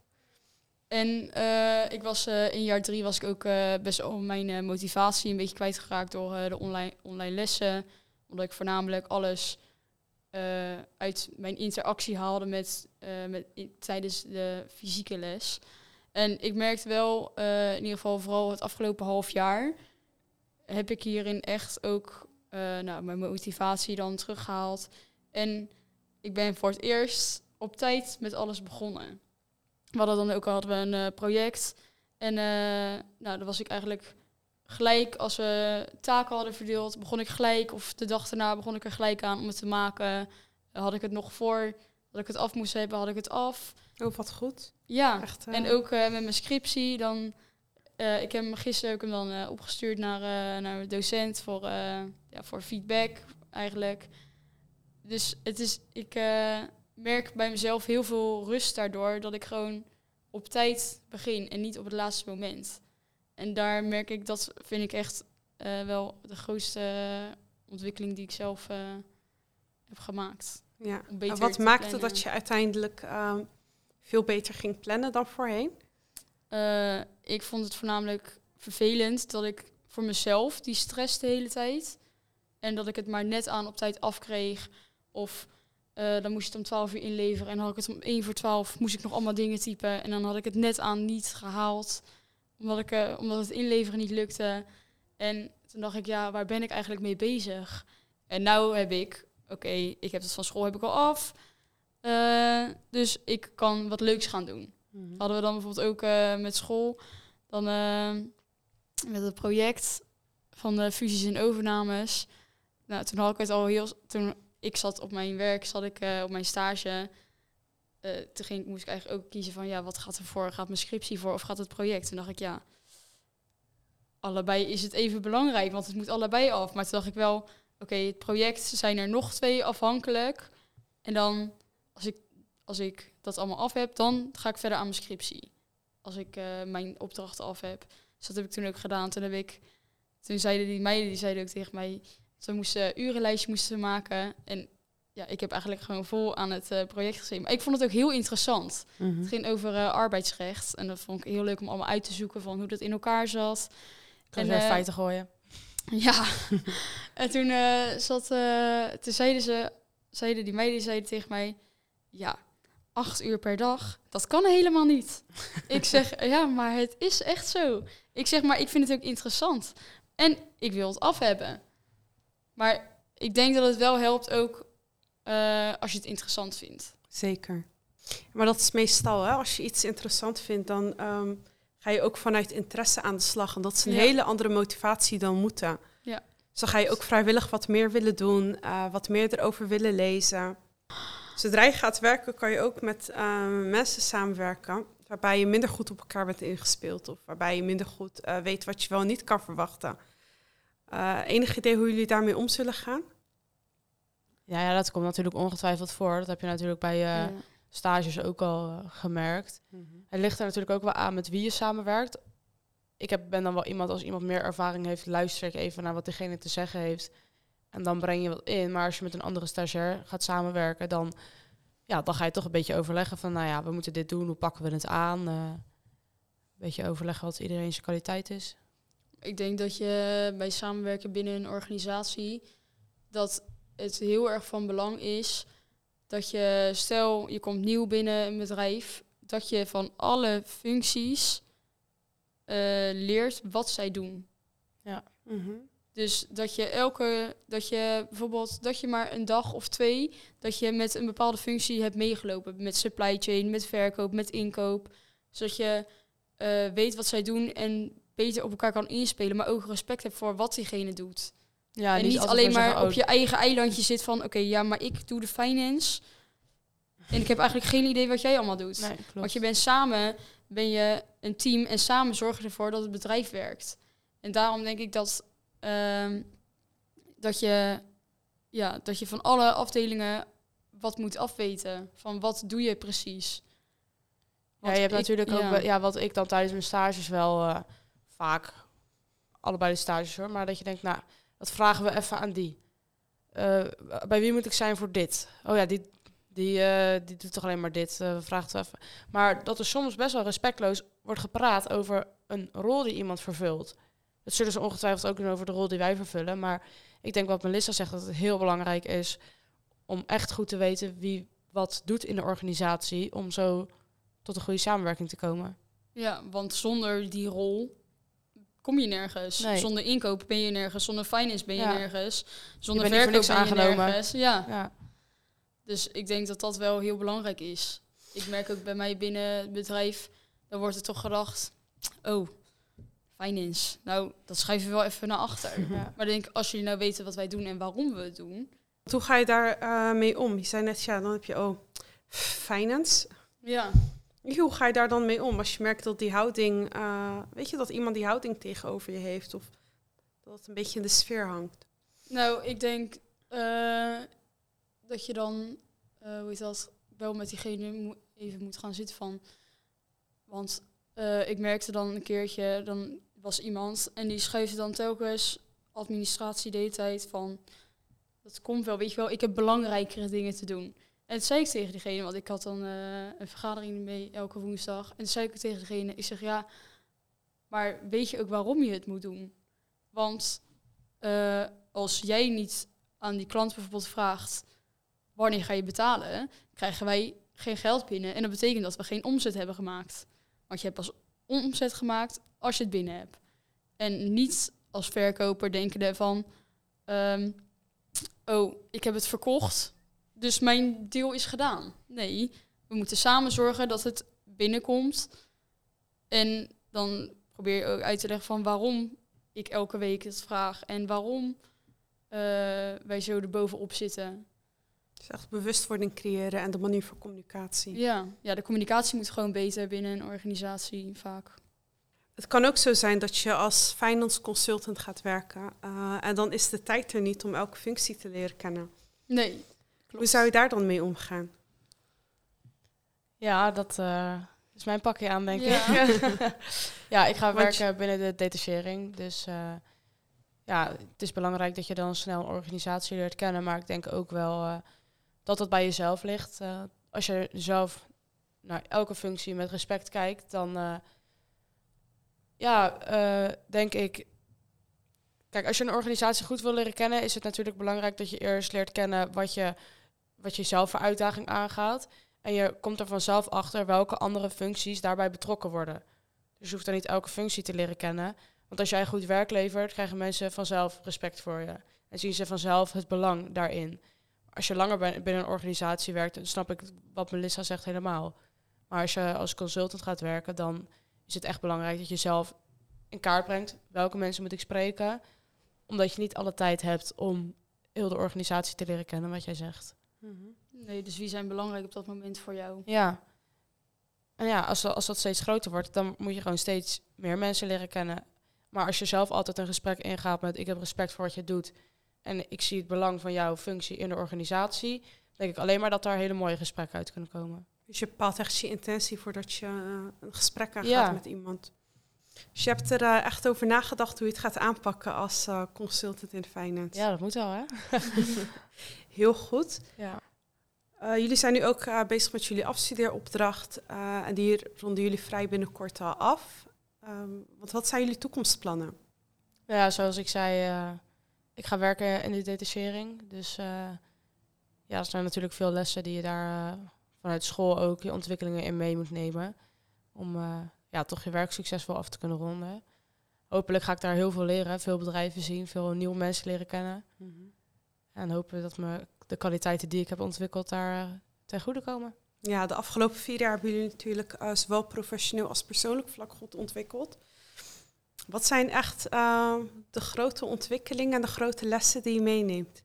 En uh, ik was uh, in jaar drie was ik ook best wel mijn motivatie een beetje kwijtgeraakt door de online, online lessen. Omdat ik voornamelijk alles uh, uit mijn interactie haalde met, met tijdens de fysieke les. En ik merkte wel, uh, in ieder geval vooral het afgelopen half jaar, heb ik hierin echt ook nou, mijn motivatie dan teruggehaald. En ik ben voor het eerst op tijd met alles begonnen. We hadden dan ook hadden we een project. En nou, dan was ik eigenlijk gelijk als we taken hadden verdeeld, begon ik gelijk, of de dag daarna begon ik er gelijk aan om het te maken. Had ik het nog voor dat ik het af moest hebben, had ik het af. Oh, wat goed. Ja, Echt, en ook uh, met mijn scriptie. Dan, uh, ik heb hem gisteren ook hem dan opgestuurd naar, naar de docent voor, ja, voor feedback eigenlijk. Dus het is, ik merk bij mezelf heel veel rust daardoor dat ik gewoon op tijd begin en niet op het laatste moment. En daar merk ik, dat vind ik echt uh, wel de grootste ontwikkeling die ik zelf uh, heb gemaakt. Ja. En wat maakte dat je uiteindelijk uh, veel beter ging plannen dan voorheen? Uh, ik vond het voornamelijk vervelend dat ik voor mezelf die stress de hele tijd. En dat ik het maar net aan op tijd afkreeg. Of dan moest je het om 12 uur inleveren. En dan had ik het om 1 voor 12 moest ik nog allemaal dingen typen. En dan had ik het net aan niet gehaald omdat, ik, uh, omdat het inleveren niet lukte. En toen dacht ik, ja, waar ben ik eigenlijk mee bezig? En nou heb ik, oké, ik heb het van school heb ik al af. Uh, dus ik kan wat leuks gaan doen. Mm Hadden we dan bijvoorbeeld ook uh, met school, dan met het project van de fusies en overnames. Nou, toen had ik het al heel, toen ik zat op mijn werk, zat ik op mijn stage uh, toen ging, moest ik eigenlijk ook kiezen van ja, wat gaat er voor? Gaat mijn scriptie voor of gaat het project? Toen dacht ik ja, allebei is het even belangrijk, want het moet allebei af. Maar toen dacht ik wel, oké, het project zijn er nog twee afhankelijk. En dan, als ik, als ik dat allemaal af heb, dan ga ik verder aan mijn scriptie. Als ik uh, mijn opdrachten af heb. Dus dat heb ik toen ook gedaan. Toen heb ik, toen zeiden die meiden, die zeiden ook tegen mij, ze moesten urenlijstje moesten maken. En ja, ik heb eigenlijk gewoon vol aan het uh, project gezien. Maar ik vond het ook heel interessant. Mhm. Het ging over uh, arbeidsrecht. En dat vond ik heel leuk om allemaal uit te zoeken van hoe dat in elkaar zat. Kan en uh, feiten gooien. Ja. en toen zat, toen zeiden ze, zeiden die meiden zeiden tegen mij, ja, acht uur per dag, dat kan helemaal niet. ik zeg, ja, maar het is echt zo. Ik zeg, maar ik vind het ook interessant. En ik wil het af hebben. Maar ik denk dat het wel helpt ook uh, als je het interessant vindt. Zeker. Maar dat is meestal, hè, als je iets interessant vindt, dan um, ga je ook vanuit interesse aan de slag. En dat is een ja. hele andere motivatie dan moeten. Ja. Dus dan ga je ook vrijwillig wat meer willen doen, uh, wat meer erover willen lezen. Zodra je gaat werken, kan je ook met uh, mensen samenwerken waarbij je minder goed op elkaar bent ingespeeld of waarbij je minder goed uh, weet wat je wel niet kan verwachten. Enig idee hoe jullie daarmee om zullen gaan? Ja, ja, dat komt natuurlijk ongetwijfeld voor. Dat heb je natuurlijk bij uh, stages ook al uh, gemerkt. Mm -hmm. Het ligt er natuurlijk ook wel aan met wie je samenwerkt. Ik heb, ben dan wel iemand, als iemand meer ervaring heeft, luister ik even naar wat diegene te zeggen heeft. En dan breng je wat in. Maar als je met een andere stagiair gaat samenwerken, dan, ja, dan ga je toch een beetje overleggen van, nou ja, we moeten dit doen, hoe pakken we het aan? Uh, een beetje overleggen wat iedereen zijn kwaliteit is. Ik denk dat je bij samenwerken binnen een organisatie, dat het heel erg van belang is dat je, stel je komt nieuw binnen een bedrijf, dat je van alle functies uh, leert wat zij doen. Ja. Mm -hmm. Dus dat je elke, dat je bijvoorbeeld, dat je maar een dag of twee, dat je met een bepaalde functie hebt meegelopen. Met supply chain, met verkoop, met inkoop. Zodat je eh, weet wat zij doen en beter op elkaar kan inspelen, maar ook respect hebt voor wat diegene doet. Ja, en niet, alleen maar zeggen, op je eigen eilandje zit van, oké, ja, maar ik doe de finance. En ik heb eigenlijk geen idee wat jij allemaal doet. Nee. Want je bent samen, ben je een team en samen zorg je ervoor dat het bedrijf werkt. En daarom denk ik dat, ehm, dat, je, ja, dat je van alle afdelingen wat moet afweten. Van wat doe je precies. Ja, je hebt ik- natuurlijk ook, ja, wat ik dan tijdens mijn stages wel eh, vaak, allebei de stages hoor, maar dat je denkt, nou, dat vragen we even aan die. Eh, bij wie moet ik zijn voor dit? Oh ja, die, die, eh, die doet toch alleen maar dit, eh vraagt even. Maar dat er soms best wel respectloos wordt gepraat over een rol die iemand vervult. Dat zullen ze ongetwijfeld ook doen over de rol die wij vervullen, maar ik denk wat Melissa zegt, dat het heel belangrijk is om echt goed te weten wie wat doet in de organisatie, om zo tot een goede samenwerking te komen. Ja, want zonder die rol kom je nergens. Nee. Zonder inkoop ben je nergens. Zonder finance ben je Ja. nergens. Zonder voor verkoop niks ben je aangenomen. nergens. Ja. Ja, Dus ik denk dat dat wel heel belangrijk is. Ik merk ook bij mij binnen het bedrijf, dan wordt er toch gedacht, oh, finance. Nou, dat schrijven we wel even naar achter. ja. Maar ik denk, als jullie nou weten wat wij doen en waarom we het doen. Hoe ga je daar eh, mee om? Je zei net, ja, dan heb je, oh, finance. Ja, Hoe ga je daar dan mee om als je merkt dat die houding, eh, weet je, dat iemand die houding tegenover je heeft of dat het een beetje in de sfeer hangt? nou, ik denk eh, dat je dan, eh, hoe heet dat, wel met diegene even moet gaan zitten van. Want ik merkte dan een keertje, dan was iemand en die schreef dan telkens administratie de tijd van. Dat komt wel, weet je wel, ik heb belangrijkere dingen te doen. En dat zei ik tegen diegene, want ik had dan eh, een vergadering mee elke woensdag. En toen zei ik tegen diegene, ik zeg ja, maar weet je ook waarom je het moet doen? Want eh, als jij niet aan die klant bijvoorbeeld vraagt, wanneer ga je betalen, krijgen wij geen geld binnen. En dat betekent dat we geen omzet hebben gemaakt. Want je hebt pas omzet gemaakt als je het binnen hebt. En niet als verkoper denkende van, ehm, oh, ik heb het verkocht, dus mijn deal is gedaan. Nee, we moeten samen zorgen dat het binnenkomt. En dan probeer je ook uit te leggen van waarom ik elke week het vraag en waarom eh, wij zo erbovenop zitten. Dus echt bewustwording creëren en de manier voor communicatie. Ja, ja, de communicatie moet gewoon beter binnen een organisatie vaak. Het kan ook zo zijn dat je als finance consultant gaat werken eh, en dan is de tijd er niet om elke functie te leren kennen. Nee, klopt. Hoe zou je daar dan mee omgaan? ja dat eh, is mijn pakje aan, denk Ja. ik. ja, ik ga je- werken binnen de detachering. Dus eh, ja, het is belangrijk dat je dan snel een organisatie leert kennen. Maar ik denk ook wel eh, dat het bij jezelf ligt. Als je zelf naar elke functie met respect kijkt, dan ja, denk ik. Kijk, als je een organisatie goed wil leren kennen, is het natuurlijk belangrijk dat je eerst leert kennen wat je, wat je zelf voor uitdaging aangaat. En je komt er vanzelf achter welke andere functies daarbij betrokken worden. Dus je hoeft dan niet elke functie te leren kennen. Want als jij goed werk levert, krijgen mensen vanzelf respect voor je. En zien ze vanzelf het belang daarin. Als je langer binnen een organisatie werkt, dan snap ik wat Melissa zegt helemaal. Maar als je als consultant gaat werken, dan is het echt belangrijk dat je zelf in kaart brengt welke mensen moet ik spreken. Omdat je niet alle tijd hebt om heel de organisatie te leren kennen, wat jij zegt. Nee, dus wie zijn belangrijk op dat moment voor jou? Ja. En ja, als, dat- als dat steeds groter wordt, dan moet je gewoon steeds meer mensen leren kennen. Maar als je zelf altijd een gesprek ingaat met ik heb respect voor wat je doet en ik zie het belang van jouw functie in de organisatie, denk ik alleen maar dat daar hele mooie gesprekken uit kunnen komen. Dus je bepaalt echt je intentie voordat je eh, een gesprek aangaat Ja. met iemand. Dus je hebt er eh, echt over nagedacht hoe je het gaat aanpakken als eh, consultant in finance. Ja, dat moet wel, hè? Heel goed. Ja. Eh, jullie zijn nu ook eh, bezig met jullie afstudeeropdracht. eh, en die ronden jullie vrij binnenkort al af. Ehm, want wat zijn jullie toekomstplannen? Ja, zoals ik zei, ik ga werken in de detachering. Dus ja, er zijn natuurlijk veel lessen die je daar vanuit school ook je ontwikkelingen in mee moet nemen. Om ja, toch je werk succesvol af te kunnen ronden. hopelijk ga ik daar heel veel leren, veel bedrijven zien, veel nieuwe mensen leren kennen. Mhm. En hopen dat me de kwaliteiten die ik heb ontwikkeld daar uh, ten goede komen. Ja, de afgelopen vier jaar hebben jullie natuurlijk uh, zowel professioneel als persoonlijk vlak goed ontwikkeld. Wat zijn echt uh, de grote ontwikkelingen en de grote lessen die je meeneemt?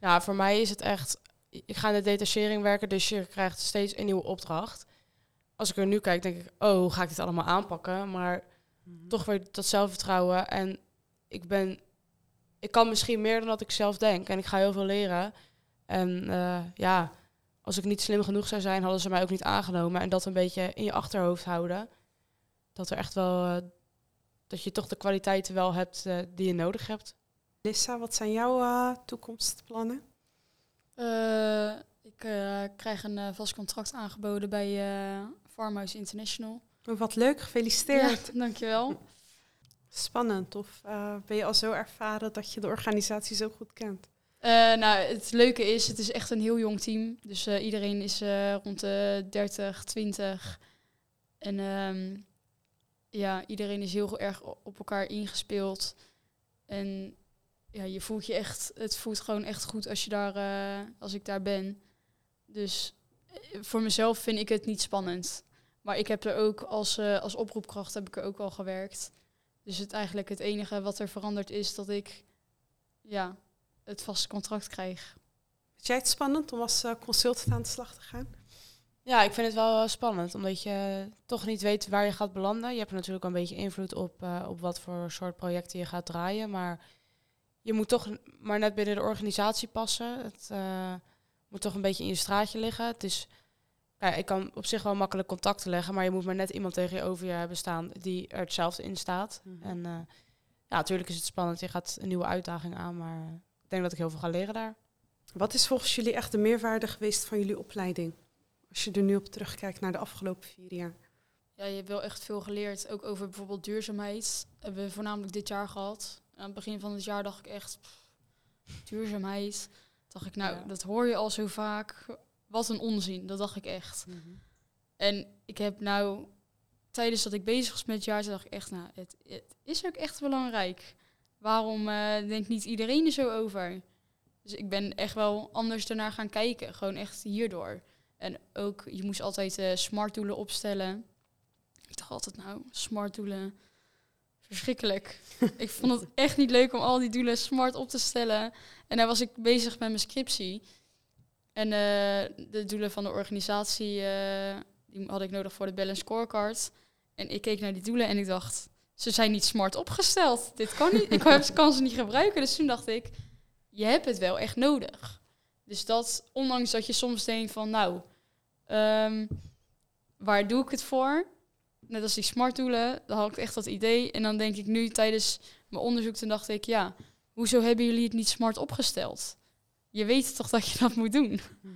Ja, voor mij is het echt, ik ga in de detachering werken, dus je krijgt steeds een nieuwe opdracht. Als ik er nu kijk, denk ik, oh, hoe ga ik dit allemaal aanpakken? Maar mm-hmm. toch weer dat zelfvertrouwen. En ik ben, ik kan misschien meer dan dat ik zelf denk. En ik ga heel veel leren. En uh, ja, als ik niet slim genoeg zou zijn, hadden ze mij ook niet aangenomen. En dat een beetje in je achterhoofd houden. Dat er echt wel, uh, dat je toch de kwaliteiten wel hebt uh, die je nodig hebt. Lissa, wat zijn jouw toekomstplannen? ik krijg een vast contract aangeboden bij Farmhouse International. Oh, wat leuk, gefeliciteerd. Ja, dankjewel. Spannend. Of uh, ben je al zo ervaren dat je de organisatie zo goed kent? Uh, nou, het leuke is, het is echt een heel jong team. Dus uh, iedereen is rond de 30, 20. En um, ja, iedereen is heel erg op elkaar ingespeeld. En ja, je voelt je echt, het voelt gewoon echt goed als je daar, als ik daar ben. Dus voor mezelf vind ik het niet spannend. Maar ik heb er ook als, als oproepkracht heb ik er ook al gewerkt. Dus het eigenlijk het enige wat er verandert is dat ik ja, het vaste contract krijg. Vind jij het spannend om als uh, consultant aan de slag te gaan? Ja, ik vind het wel spannend, omdat je toch niet weet waar je gaat belanden. Je hebt natuurlijk een beetje invloed op, uh, op wat voor soort projecten je gaat draaien. Maar je moet toch maar net binnen de organisatie passen. Het moet toch een beetje in je straatje liggen. Het is ja, ik kan op zich wel makkelijk contacten leggen, maar je moet maar net iemand tegen je over je hebben staan die er hetzelfde in staat. Mhm. En uh, ja, natuurlijk is het spannend. Je gaat een nieuwe uitdaging aan, maar ik denk dat ik heel veel ga leren daar. Wat is volgens jullie echt de meerwaarde geweest van jullie opleiding? Als je er nu op terugkijkt naar de afgelopen vier jaar. Ja, je hebt wel echt veel geleerd. Ook over bijvoorbeeld duurzaamheid. Hebben we voornamelijk dit jaar gehad. Aan het begin van het jaar dacht ik echt, duurzaamheid. Dacht ik, nou, dat hoor je al zo vaak wat een onzin, dat dacht ik echt. Mhm. En ik heb nou, tijdens dat ik bezig was met het jaar, dacht ik echt, nou, het, het is ook echt belangrijk. Waarom uh, denkt niet iedereen er zo over? Dus ik ben echt wel anders ernaar gaan kijken, gewoon echt hierdoor. En ook, je moest altijd uh, smart doelen opstellen. Ik dacht altijd, nou, smart doelen, verschrikkelijk. ik vond het echt niet leuk om al die doelen smart op te stellen. En daar was ik bezig met mijn scriptie. En uh, de doelen van de organisatie uh, die had ik nodig voor de balance scorecard. En ik keek naar die doelen en ik dacht, ze zijn niet smart opgesteld. Dit kan niet. ik kan ze niet gebruiken. Dus toen dacht ik, je hebt het wel echt nodig. Dus dat, ondanks dat je soms denkt van, nou, um, waar doe ik het voor? Net als die smart doelen, dan had ik echt dat idee. En dan denk ik nu tijdens mijn onderzoek, toen dacht ik, ja, hoezo hebben jullie het niet smart opgesteld? Je weet toch dat je dat moet doen. Mhm.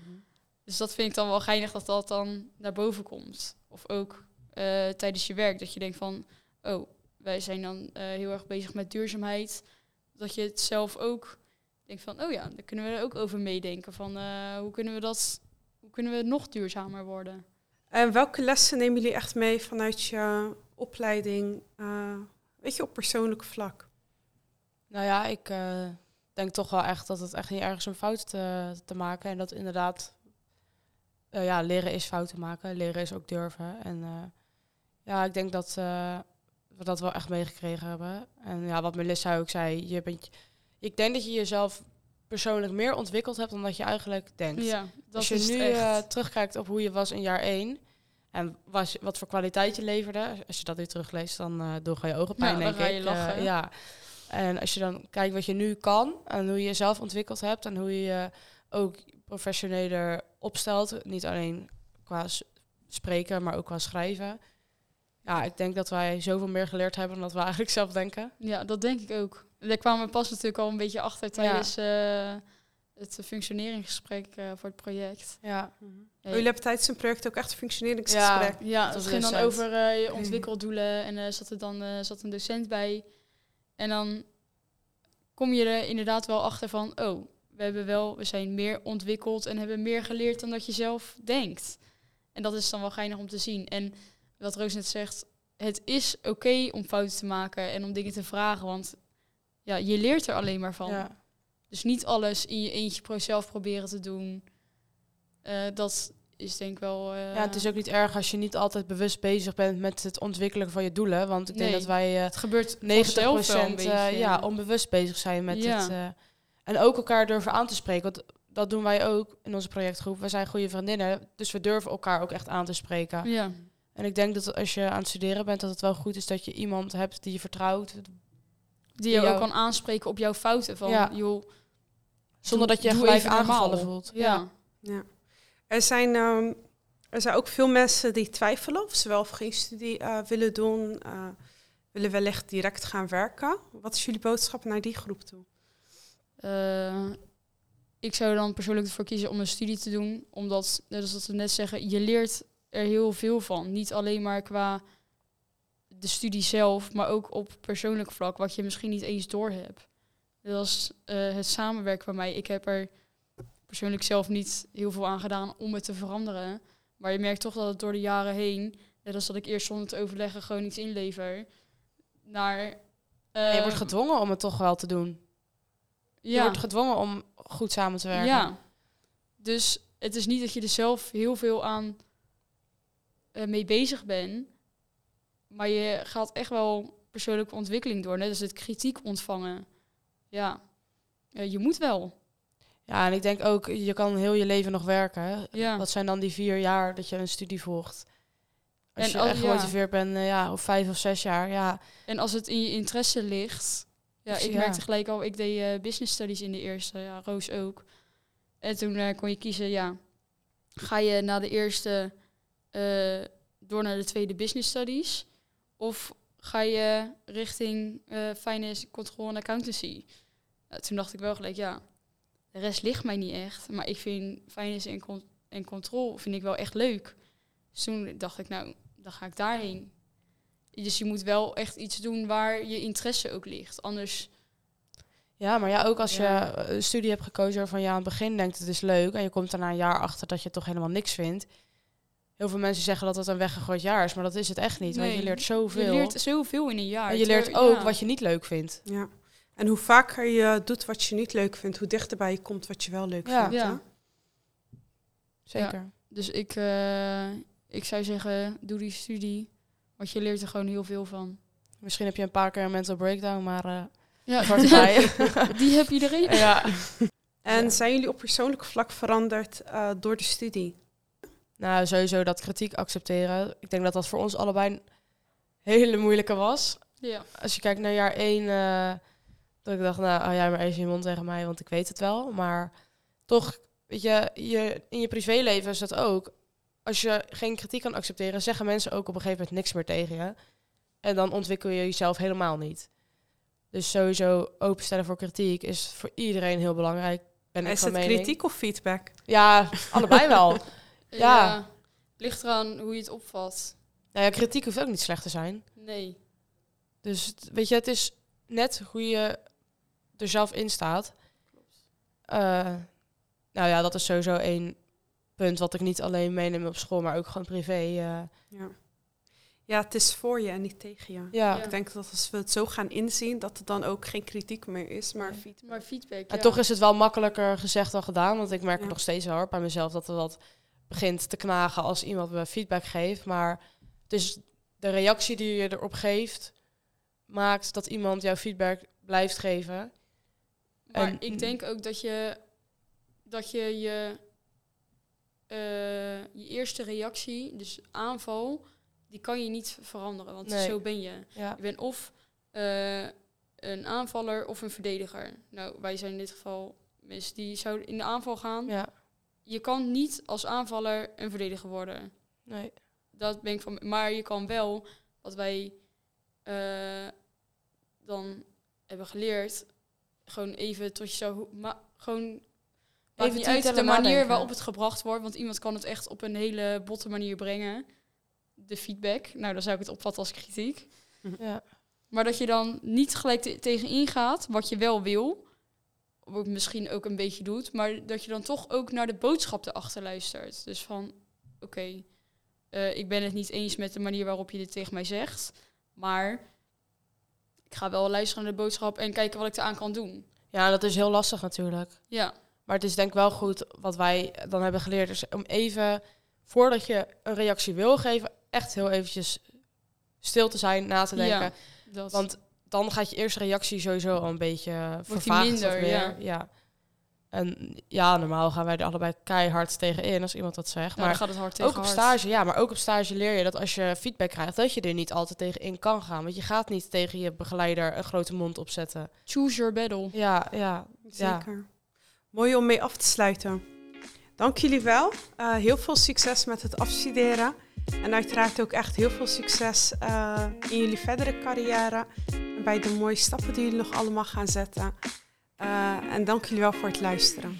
Dus dat vind ik dan wel geinig dat dat dan naar boven komt. Of ook uh, tijdens je werk, dat je denkt van, oh, wij zijn dan uh, heel erg bezig met duurzaamheid. Dat je het zelf ook denkt van, oh ja, daar kunnen we er ook over meedenken. Van uh, hoe kunnen we dat, hoe kunnen we nog duurzamer worden? En welke lessen nemen jullie echt mee vanuit je opleiding, weet je, op persoonlijk vlak? Nou ja, ik denk toch wel echt dat het echt niet ergens een fout te, te maken. En dat inderdaad, uh, ja, leren is fouten maken. Leren is ook durven. En uh, ja, ik denk dat uh, we dat wel echt meegekregen hebben. En ja, wat Melissa ook zei, je bent, ik denk dat je jezelf persoonlijk meer ontwikkeld hebt dan dat je eigenlijk denkt. Ja, dat Als je nu terugkijkt op hoe je was in jaar 1 en was, wat voor kwaliteit je leverde, als je dat weer terugleest, dan uh, doen je ogen pijn, ja, denk ga je ik. Lachen, ja. En als je dan kijkt wat je nu kan en hoe je jezelf ontwikkeld hebt en hoe je je ook professioneler opstelt, niet alleen qua spreken, maar ook qua schrijven. Ja, ik denk dat wij zoveel meer geleerd hebben dan dat we eigenlijk zelf denken. Ja, dat denk ik ook. Daar kwamen we pas natuurlijk al een beetje achter tijdens uh, het functioneringsgesprek uh, voor het project. Ja. Mm -hmm. Jullie hebben tijdens een project ook echt een functioneringsgesprek. Ja, ja het ging dan over uh, je ontwikkeldoelen en er zat er dan zat een docent bij en dan kom je er inderdaad wel achter van, oh, we hebben wel, we zijn meer ontwikkeld en hebben meer geleerd dan dat je zelf denkt. En dat is dan wel geinig om te zien. En wat Roos net zegt, het is oké om fouten te maken en om dingen te vragen, want ja, je leert er alleen maar van. Ja. Dus niet alles in je eentje pro zelf proberen te doen. Eh, dat is denk ik wel. eh, ja, het is ook niet erg als je niet altijd bewust bezig bent met het ontwikkelen van je doelen. Want ik denk Nee. dat wij eh het gebeurt 90% vanzelf wel een eh, ja, onbewust bezig zijn met Ja. het. eh, en ook elkaar durven aan te spreken. Want dat doen wij ook in onze projectgroep. We zijn goede vriendinnen, dus we durven elkaar ook echt aan te spreken. ja. En ik denk dat als je aan het studeren bent, dat het wel goed is dat je iemand hebt die je vertrouwt. Die je jou- ook kan aanspreken op jouw fouten. Van, Ja. joh, Zonder dat je doe gelijk aangevallen voelt. Ja. Ja. Er, zijn, ehm, er zijn ook veel mensen die twijfelen of ze wel of geen studie eh, willen doen. eh, willen wellicht direct gaan werken. Wat is jullie boodschap naar die groep toe? Eh, ik zou dan persoonlijk ervoor kiezen om een studie te doen. Omdat, net als dat we net zeggen, je leert er heel veel van. Niet alleen maar qua de studie zelf, maar ook op persoonlijk vlak, wat je misschien niet eens doorhebt. Dat was het samenwerken bij mij. Ik heb er persoonlijk zelf niet heel veel aan gedaan om het te veranderen. Maar je merkt toch dat het door de jaren heen, net als dat ik eerst zonder te overleggen gewoon iets inlever, naar... Je eh, wordt gedwongen om het toch wel te doen. Je wordt gedwongen om goed samen te werken. Ja. Dus het is niet dat je er zelf heel veel aan eh, mee bezig bent. Maar je gaat echt wel persoonlijke ontwikkeling door. Net als het kritiek ontvangen. Ja, je moet wel. Ja, en ik denk ook, je kan heel je leven nog werken. Ja. Wat zijn dan die vier jaar dat je een studie volgt? Als En je al- echt ja. bent, eh, ja, of vijf of zes jaar, ja. En als het in je interesse ligt. Ja, ik merkte gelijk al, ik deed eh, business studies in de eerste, ja, Roos ook. En toen eh, kon je kiezen, ja, ga je na de eerste door naar de tweede business studies? Of ga je richting finance, control en accountancy? Toen dacht ik wel gelijk, ja, de rest ligt mij niet echt. Maar ik vind finance en, con- en control vind ik wel echt leuk. Dus toen dacht ik, nou, dan ga ik daarheen. Dus je moet wel echt iets doen waar je interesse ook ligt. Anders, Ja, maar ja, ook als Ja. je een studie hebt gekozen waarvan je aan het begin denkt het is leuk en je komt daarna een jaar achter dat je toch helemaal niks vindt. Heel veel mensen zeggen dat het een weggegooid jaar is, maar dat is het echt niet. Want je leert zoveel. je leert zoveel in een jaar. en je leert ook ja. wat je niet leuk vindt. Ja. En hoe vaker je doet wat je niet leuk vindt, hoe dichterbij je komt wat je wel leuk Ja. vindt. Ja. hè? Zeker. Dus ik, eh, ik zou zeggen, doe die studie. Want je leert er gewoon heel veel van. Misschien heb je een paar keer een mental breakdown, maar eh Ja, die heb iedereen. ja. En Ja. zijn jullie op persoonlijk vlak veranderd eh, door de studie? Nou, sowieso dat kritiek accepteren. Ik denk dat dat voor ons allebei een hele moeilijke was. Ja. Als je kijkt naar jaar één, eh, dat ik dacht, nou, hou jij maar even je mond tegen mij, want ik weet het wel. Maar toch, weet je, je in je privéleven is dat ook. Als je geen kritiek kan accepteren, zeggen mensen ook op een gegeven moment niks meer tegen je. En dan ontwikkel je jezelf helemaal niet. Dus sowieso openstellen voor kritiek is voor iedereen heel belangrijk. Ben ik Is van het mening. kritiek of feedback? Ja, allebei wel. Ja. Ligt eraan hoe je het opvat. Nou ja, kritiek hoeft ook niet slecht te zijn. Nee. Dus weet je, het is net hoe je er zelf in staat. Eh, nou ja, dat is sowieso één punt wat ik niet alleen meeneem op school, maar ook gewoon privé. eh. Ja. ja, het is voor je en niet tegen je. ja. Ja. Ik denk dat als we het zo gaan inzien, dat er dan ook geen kritiek meer is, maar feedback. Maar feedback, En toch is het wel makkelijker gezegd dan gedaan, want ik merk Ja. nog steeds wel hoor, bij mezelf dat er wat begint te knagen als iemand me feedback geeft. Maar dus de reactie die je erop geeft, maakt dat iemand jouw feedback blijft geven. Maar En- ik denk ook dat je dat je je, eh, je eerste reactie, dus aanval, die kan je niet veranderen. Want Nee. zo ben je. Ja. Je bent of eh, een aanvaller of een verdediger. Nou, wij zijn in dit geval mensen die zouden in de aanval gaan. Ja, Je kan niet als aanvaller een verdediger worden. nee. Dat ben ik van. Maar je kan wel, wat wij eh, dan hebben geleerd, gewoon even tot je zo. Maar gewoon. Even niet uit de manier nadenken. waarop het gebracht wordt, want iemand kan het echt op een hele botte manier brengen. De feedback. Nou, dan zou ik het opvatten als kritiek. Ja. Maar dat je dan niet gelijk te- tegen ingaat wat je wel wil. Wat misschien ook een beetje doet. Maar dat je dan toch ook naar de boodschap erachter luistert. Dus van, oké, eh, ik ben het niet eens met de manier waarop je dit tegen mij zegt. Maar ik ga wel luisteren naar de boodschap en kijken wat ik eraan kan doen. Ja, dat is heel lastig natuurlijk. Ja, Maar het is denk ik wel goed wat wij dan hebben geleerd. is om even, voordat je een reactie wil geven, echt heel eventjes stil te zijn, na te denken. Ja, dat. Want dan gaat je eerste reactie sowieso al een beetje die vervaagd minder, of meer. ja. ja. En ja, normaal gaan wij er allebei keihard tegen in als iemand dat zegt. Ja, dan maar gaat het hard tegen ook op hard. stage, ja, maar ook op stage leer je dat als je feedback krijgt, dat je er niet altijd tegen in kan gaan. Want je gaat niet tegen je begeleider een grote mond opzetten. Choose your battle. Ja, ja. Ja. Zeker. Mooi om mee af te sluiten. Dank jullie wel. Eh, heel veel succes met het afstuderen. En uiteraard ook echt heel veel succes eh, in jullie verdere carrière. En bij de mooie stappen die jullie nog allemaal gaan zetten. Eh, en dank jullie wel voor het luisteren.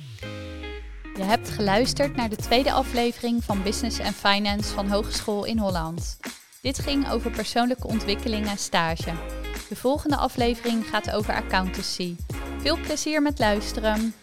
Je hebt geluisterd naar de tweede aflevering van Business and Finance van Hogeschool in Holland. Dit ging over persoonlijke ontwikkeling en stage. De volgende aflevering gaat over accountancy. Veel plezier met luisteren.